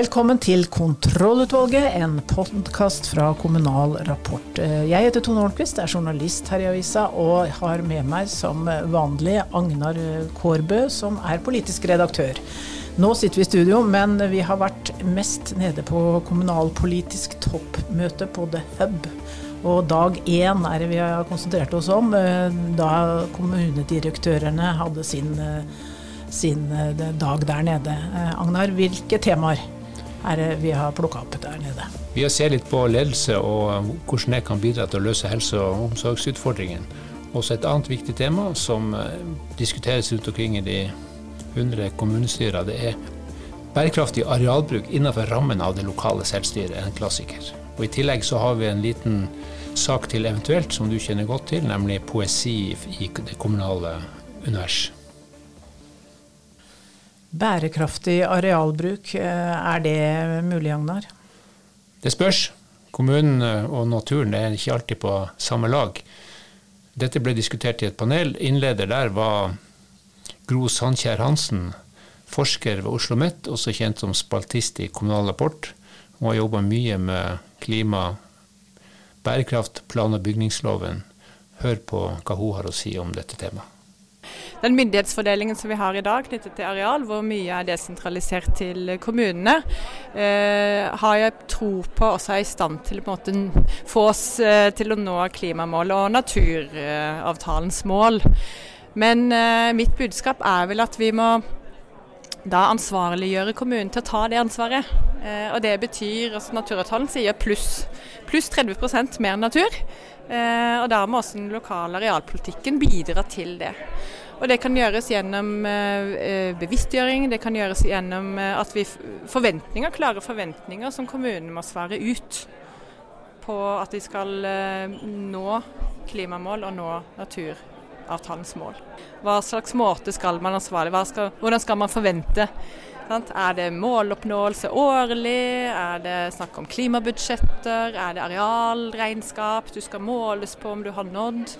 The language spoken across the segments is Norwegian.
Velkommen til Kontrollutvalget, en podkast fra Kommunal Rapport. Jeg heter Tone Holmquist, er journalist her i avisa, og har med meg som vanlig Agnar Kårbø, som er politisk redaktør. Nå sitter vi i studio, men vi har vært mest nede på kommunalpolitisk toppmøte på The Hub. Og dag én er det vi har konsentrert oss om, da kommunedirektørene hadde sin sin dag der nede. Agnar, hvilke temaer er vi har plukka opp der nede? Vi har sett litt på ledelse og hvordan det kan bidra til å løse helse- og omsorgsutfordringen. Også et annet viktig tema som diskuteres rundt omkring i de 100 kommunestyrene, det er bærekraftig arealbruk innenfor rammen av det lokale selvstyret, en klassiker. Og I tillegg så har vi en liten sak til eventuelt som du kjenner godt til, nemlig poesi i det kommunale univers. Bærekraftig arealbruk, er det mulig, Agnar? Det spørs. Kommunen og naturen er ikke alltid på samme lag. Dette ble diskutert i et panel. Innleder der var Gro Sandkjær Hansen, forsker ved Oslo OsloMet, også kjent som spaltist i Kommunal Rapport. Hun har jobba mye med klima, bærekraft, plan- og bygningsloven. Hør på hva hun har å si om dette temaet den myndighetsfordelingen som vi har i dag knyttet til areal, hvor mye er desentralisert til kommunene, eh, har jeg tro på også er i stand til å få oss eh, til å nå klimamålet og naturavtalens mål. Men eh, mitt budskap er vel at vi må da ansvarliggjøre kommunen til å ta det ansvaret. Eh, og Det betyr altså Naturavtalen sier pluss plus 30% mer natur. Eh, og Da må også den lokale arealpolitikken bidra til det. Og Det kan gjøres gjennom eh, eh, bevisstgjøring, det kan gjøres gjennom eh, at vi forventninger, klare forventninger som kommunene må svare ut på at de skal nå klimamål og nå naturavtalens mål. Hva slags måte skal man ansvarlig, hvordan skal man forvente? Sant? Er det måloppnåelse årlig? Er det snakk om klimabudsjetter? Er det arealregnskap du skal måles på om du har nådd?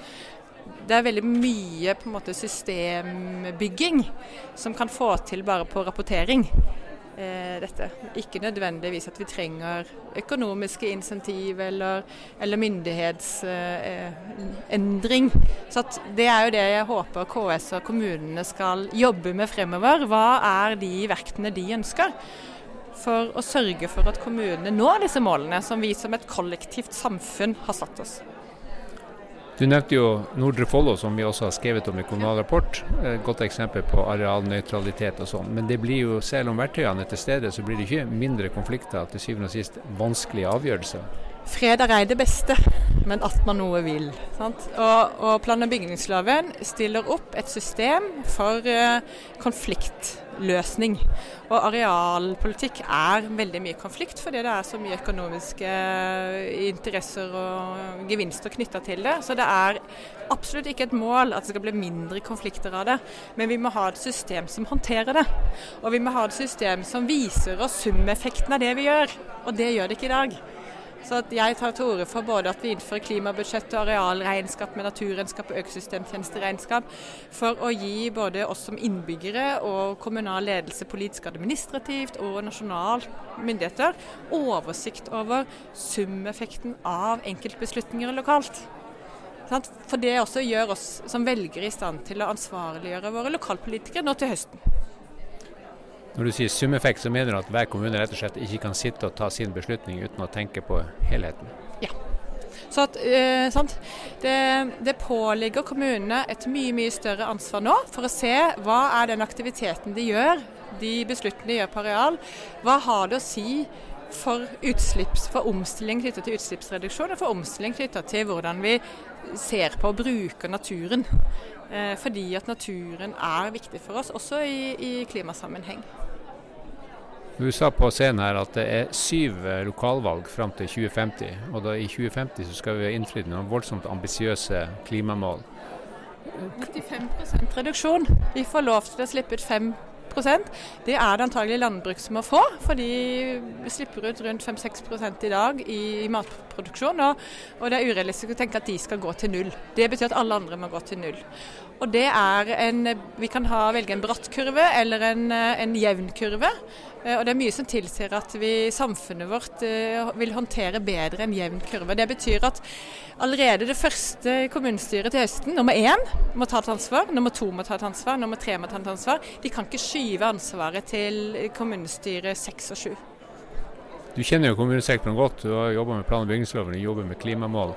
Det er veldig mye måte systembygging som kan få til bare på rapportering. Eh, dette. Ikke nødvendigvis at vi trenger økonomiske insentiv eller, eller myndighetsendring. Eh, Så Det er jo det jeg håper KS og kommunene skal jobbe med fremover. Hva er de verktene de ønsker? For å sørge for at kommunene når disse målene som vi som et kollektivt samfunn har satt oss. Du nevnte jo Nordre Follo, som vi også har skrevet om i Kommunal Rapport. Et godt eksempel på arealnøytralitet og sånn. Men det blir jo, selv om verktøyene er til stede, så blir det ikke mindre konflikter. Til syvende og sist vanskelige avgjørelser. Fred er ei det beste, men at man noe vil. Og, og, plan- og bygningsloven stiller opp et system for uh, konfliktløsning. Og arealpolitikk er veldig mye konflikt, fordi det er så mye økonomiske eh, interesser og gevinster knytta til det. Så det er absolutt ikke et mål at det skal bli mindre konflikter av det, men vi må ha et system som håndterer det. Og vi må ha et system som viser oss summeffekten av det vi gjør, og det gjør det ikke i dag. Så jeg tar til orde for både at vi innfører klimabudsjett og arealregnskap med naturregnskap og økosystemtjenesteregnskap, for å gi både oss som innbyggere og kommunal ledelse, politisk administrativt og nasjonal myndigheter oversikt over summeffekten av enkeltbeslutninger lokalt. For det også gjør oss som velgere i stand til å ansvarliggjøre våre lokalpolitikere nå til høsten. Når du sier sumeffekt, så mener du at hver kommune rett og slett ikke kan sitte og ta sin beslutning uten å tenke på helheten? Ja. Så at, eh, det, det, påligger kommunene et mye mye større ansvar nå for å se hva er den aktiviteten de gjør, de besluttene de gjør på areal. Hva har det å si for, for omstilling knytta til utslippsreduksjon, og for omstilling knytta til hvordan vi ser på og bruker naturen. Eh, fordi at naturen er viktig for oss, også i, i klimasammenheng. Du sa på scenen her at det er syv eh, lokalvalg fram til 2050. Og da i 2050 så skal vi ha innfridd noen voldsomt ambisiøse klimamål. 95 reduksjon. Vi får lov til å slippe ut 5% det er det antagelig landbruk som må få, for de slipper ut rundt 5-6% i dag i, i matproduksjon. Og, og, det er urealistisk å tenke at de skal gå til null. Det betyr at alle andre må gå til null. Og det er en, Vi kan ha, velge en bratt kurve eller en, en jevn kurve. Eh, og Det er mye som tilsier at vi samfunnet vårt eh, vil håndtere bedre en jevn kurve. Det betyr at allerede det første kommunestyret til høsten, nummer én, må ta et ansvar. Nummer to må ta et ansvar. Nummer tre må ta et ansvar. De kan ikke skyve ansvaret til kommunestyret seks og sju. Du kjenner jo kommunesektoren godt. Du har jobba med plan- og bygningsloven, du jobber med klimamål.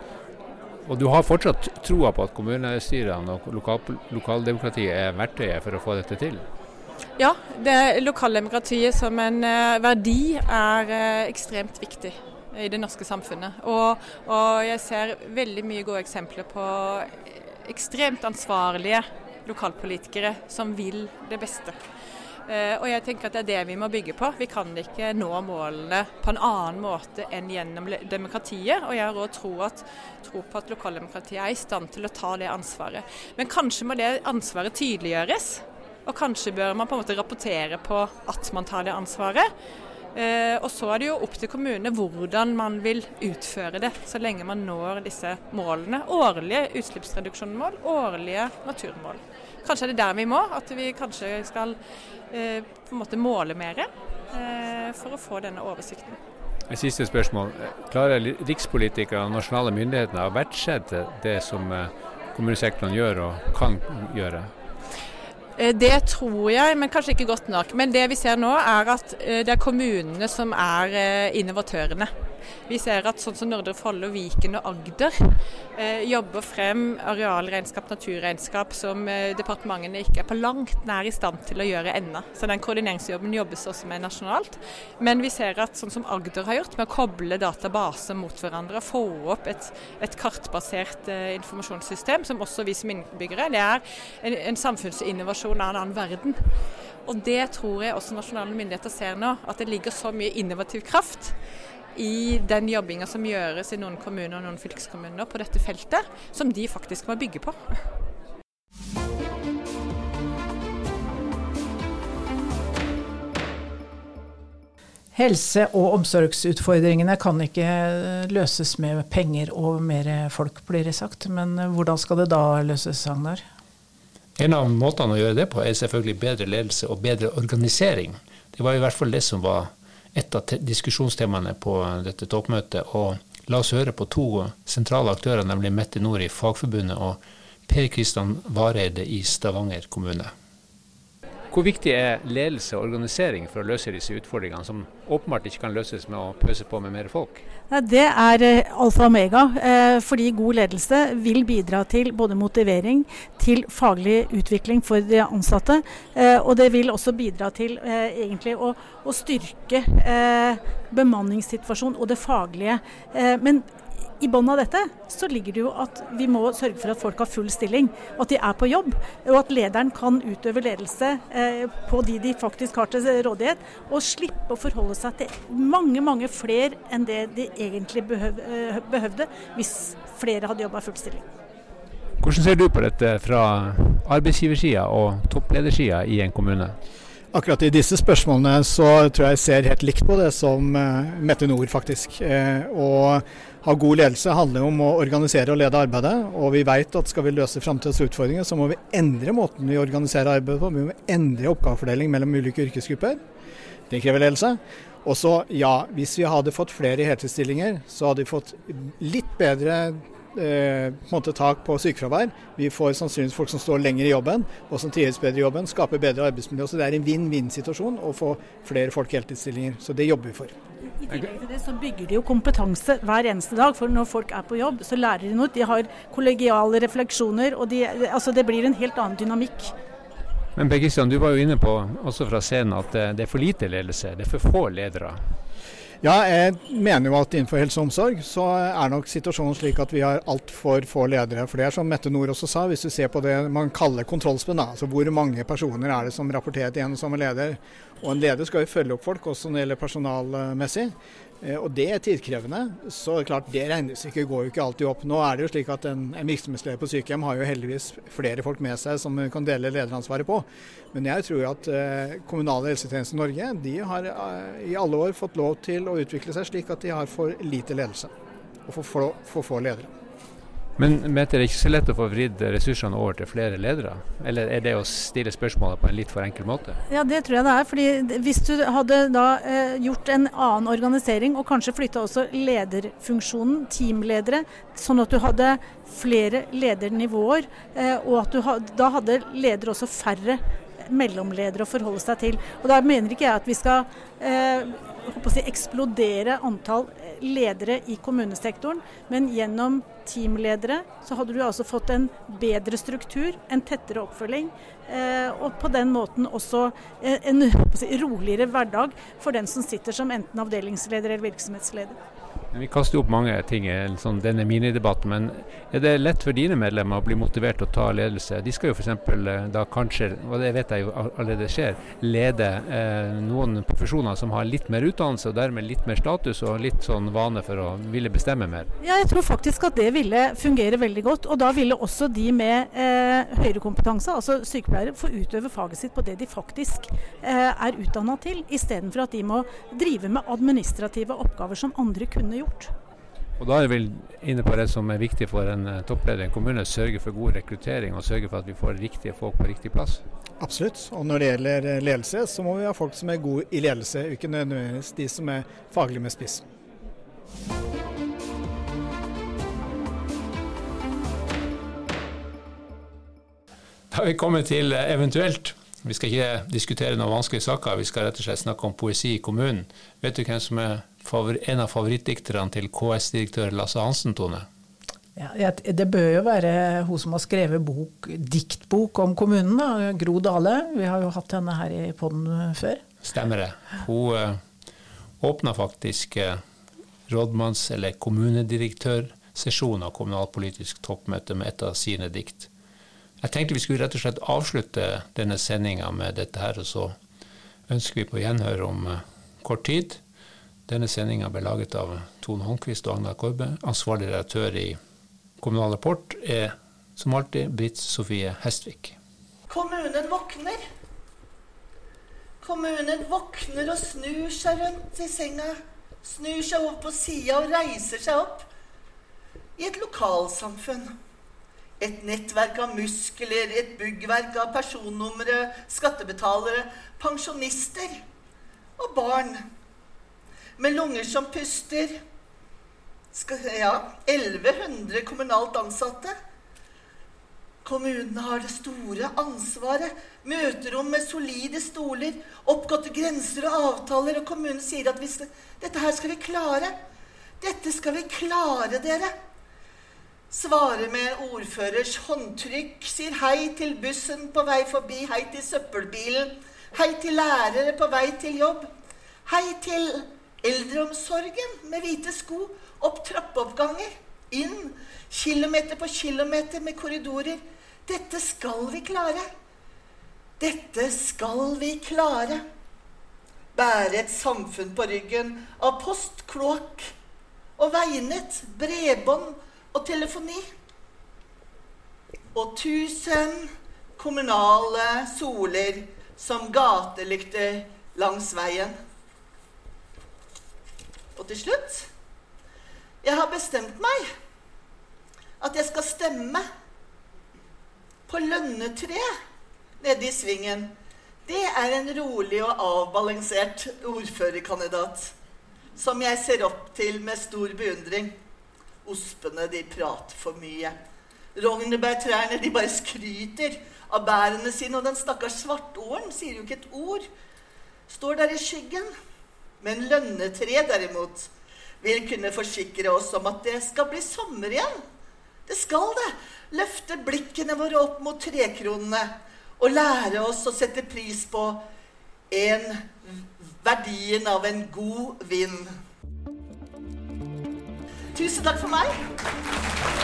Og du har fortsatt troa på at kommunestyrene og lokal, lokaldemokratiet er verktøyet for å få dette til? Ja, det lokaldemokratiet som en uh, verdi er uh, ekstremt viktig i det norske samfunnet. Og, og, jeg ser veldig mye gode eksempler på ekstremt ansvarlige lokalpolitikere som vil det beste. Og jeg tenker at det er det vi må bygge på. Vi kan ikke nå målene på en annen måte enn gjennom demokratiet. Og jeg har òg tro, tro, på at lokaldemokratiet er i stand til å ta det ansvaret. Men kanskje må det ansvaret tydeliggjøres. Og kanskje bør man på en måte rapportere på at man tar det ansvaret. Eh, og så er det jo opp til kommunene hvordan man vil utføre det, så lenge man når disse målene. Årlige utslippsreduksjonsmål, årlige naturmål. Kanskje er det der vi må, at vi kanskje skal eh, på en måte måle mer eh, for å få denne oversikten. Et siste spørsmål. Klarer rikspolitikere og nasjonale myndigheter å verdsette det som kommunesektoren gjør og kan gjøre? Eh, det tror jeg, men kanskje ikke godt nok. Men det vi ser nå er at eh, det er kommunene som er eh, innovatørene. Vi ser at sånn som Nordre Follo, Viken og Agder eh, jobber frem arealregnskap, naturregnskap som eh, departementene ikke er på langt nær i stand til å gjøre ennå. Så den koordineringsjobben jobbes også med nasjonalt. Men vi ser at sånn som Agder har gjort, med å koble databaser mot hverandre og få opp et, et kartbasert eh, informasjonssystem, som også vi som innbyggere, det er en, en samfunnsinnovasjon av en annen verden. Og det tror jeg også nasjonale myndigheter ser nå, at det ligger så mye innovativ kraft i den jobbinga som gjøres i noen kommuner og noen fylkeskommuner på dette feltet, som de faktisk må bygge på. Helse- og omsorgsutfordringene kan ikke løses med penger og mer folk, blir det sagt. Men hvordan skal det da løses, Agnar? En av måtene å gjøre det på er selvfølgelig bedre ledelse og bedre organisering. Det var i hvert fall det som var et av diskusjonstemaene på dette toppmøtet. Og la oss høre på to sentrale aktører, nemlig Mette Nord i Fagforbundet og Per Kristian Vareide i Stavanger kommune. Hvor viktig er ledelse og organisering for å løse disse utfordringene, som åpenbart ikke kan løses med å pøse på med mer folk? Det er eh, alfa og omega, eh, fordi god ledelse vil bidra til både motivering, til faglig utvikling for de ansatte, eh, og det vil også bidra til egentlig å, å styrke bemanningssituasjonen og det faglige. Men i bunnen av dette så ligger det jo at vi må sørge for at folk har full stilling, at de er på jobb. Og at lederen kan utøve ledelse eh, på de de faktisk har til rådighet, og slippe å forholde seg til mange, mange flere enn det de egentlig eh, behøvde, hvis flere hadde jobba full stilling. Hvordan ser du på dette fra arbeidsgiversida og toppledersida i en kommune? Akkurat i disse spørsmålene så tror jeg jeg ser helt likt på det som uh, Mette Nord, faktisk. Uh, å ha god ledelse handler om å organisere og lede arbeidet. Og vi vet at skal vi løse framtidas utfordringer, så må vi endre måten vi organiserer arbeidet på. Vi må endre oppgavefordeling mellom ulike yrkesgrupper. Det krever ledelse. Og så, ja, hvis vi hadde fått flere heltidsstillinger, så hadde vi fått litt bedre eh, på måte tak på sykefravær. Vi får sannsynligvis folk som står lenger i jobben, og som trives bedre i jobben. Skaper bedre arbeidsmiljø. Så det er en vinn-vinn-situasjon å få flere folk i heltidsstillinger. Så det jobber vi for. I tillegg til det så bygger de jo kompetanse hver eneste dag. For når folk er på jobb, så lærer de noe. De har kollegiale refleksjoner, og de, altså det blir en helt annen dynamikk. Men Per Kristian, du var jo inne på også fra scenen at det er for lite ledelse. Det er for få ledere. Ja, jeg mener jo at innenfor helse og omsorg så er nok situasjonen slik at vi har altfor få ledere. For det er som Mette Nord også sa, hvis du ser på det man kaller kontrollspenn, altså hvor mange personer er det som rapporterer til en som er leder. Og en leder skal jo følge opp folk, også når det gjelder personalmessig. Eh, og det er tidkrevende. Så klart, det regnestykket går jo ikke alltid opp. Nå er det jo slik at en, en virksomhetsleder på sykehjem har jo heldigvis flere folk med seg som kan dele lederansvaret på. Men jeg tror at eh, kommunale helsetjenester i Norge de har eh, i alle år fått lov til å utvikle seg slik at de har for lite ledelse. Og for få, for få ledere. Men Mette, det er ikke så lett å få vridd ressursene over til flere ledere? Eller er det å stille spørsmålet på en litt for enkel måte? Ja, det tror jeg det er. fordi Hvis du hadde da eh, gjort en annen organisering, og kanskje flytta også lederfunksjonen, teamledere, sånn at du hadde flere ledernivåer, eh, og at du hadde, da hadde ledere også færre mellomledere å forholde seg til. Og Da mener ikke jeg at vi skal eh, si, eksplodere antall ledere i kommunesektoren, men gjennom teamledere så hadde du altså fått en bedre struktur, en tettere oppfølging, eh, og på den måten også eh, en si, roligere hverdag for den som sitter som enten avdelingsleder eller virksomhetsleder. Vi kaster opp mange ting i sånn, denne minidebatten, men er det lett for dine medlemmer å bli motivert til å ta ledelse? De skal jo f.eks. Eh, da kanskje, og det vet jeg jo allerede skjer, lede eh, noen profesjoner som har litt mer utdannelse og dermed litt mer status og litt sånn vane for å ville bestemme mer? Ja, jeg tror faktisk at det ville fungere veldig godt. Og da ville også de med eh, høyere kompetanse, altså sykepleiere, få utøve faget sitt på det de faktisk eh, er utdanna til, istedenfor at de må drive med administrative oppgaver som andre kunne gjort gjort. Og Da er vi inne på det som er viktig for en eh, toppleder i en kommune, sørge for god rekruttering og sørge for at vi får riktige folk på riktig plass. Absolutt. Og når det gjelder eh, ledelse, så må vi ha folk som er gode i ledelse, ikke nødvendigvis de som er faglig med spiss. Da har vi kommet til eh, eventuelt. Vi skal ikke diskutere noen vanskelige saker, vi skal rett og slett snakke om poesi i kommunen. Vet du hvem som er en av favorittdikterne til KS-direktør Lasse Hansen, Tone? Ja, det bør jo være hun som har skrevet bok, diktbok om kommunen, da, Gro Dale. Vi har jo hatt henne her i poden før. Stemmer det. Hun uh, eh, åpna faktisk uh, rådmanns- eller kommunedirektørsesjon av kommunalpolitisk toppmøte med et av sine dikt. Jeg tenkte vi skulle rett og slett avslutte denne sendinga med dette her, og så ønsker vi på gjenhør om uh, kort tid. Denne sendinga ble laget av Tone Håndquist og Agnar Korbe. Ansvarlig redaktør i Kommunal Rapport er som alltid Britt Sofie Hestvik. Kommunen våkner. Kommunen våkner og snur seg rundt i senga. Snur seg over på sida og reiser seg opp. I et lokalsamfunn. Et nettverk av muskler, et byggverk av personnumre, skattebetalere, pensjonister og barn med lunger som puster. Ja, 1100 kommunalt ansatte. Kommunene har det store ansvaret. Møterom med solide stoler, oppgåtte grenser og avtaler. Og kommunen sier at skal, dette her skal vi klare. Dette skal vi klare, dere. Svarer med ordførers håndtrykk. Sier hei til bussen på vei forbi. Hei til søppelbilen. Hei til lærere på vei til jobb. Hei til Eldreomsorgen med hvite sko. Opp trappeoppganger. Inn. Kilometer på kilometer med korridorer. Dette skal vi klare. Dette skal vi klare. Bære et samfunn på ryggen av post, kloakk og veinett, bredbånd og telefoni. Og tusen kommunale soler som gatelykter langs veien. Og til slutt Jeg har bestemt meg at jeg skal stemme på lønnetreet nede i svingen. Det er en rolig og avbalansert ordførerkandidat som jeg ser opp til med stor beundring. Ospene, de prater for mye. Rognebærtrærne, de bare skryter av bærene sine. Og den stakkars svartåren sier jo ikke et ord. Står der i skyggen. Men lønnetreet, derimot, vil kunne forsikre oss om at det skal bli sommer igjen. Det skal det. Løfte blikkene våre opp mot trekronene og lære oss å sette pris på en, verdien av en god vind. Tusen takk for meg,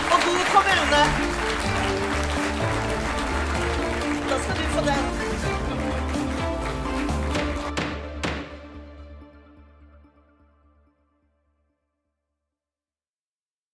og god kommune. Da skal du få den.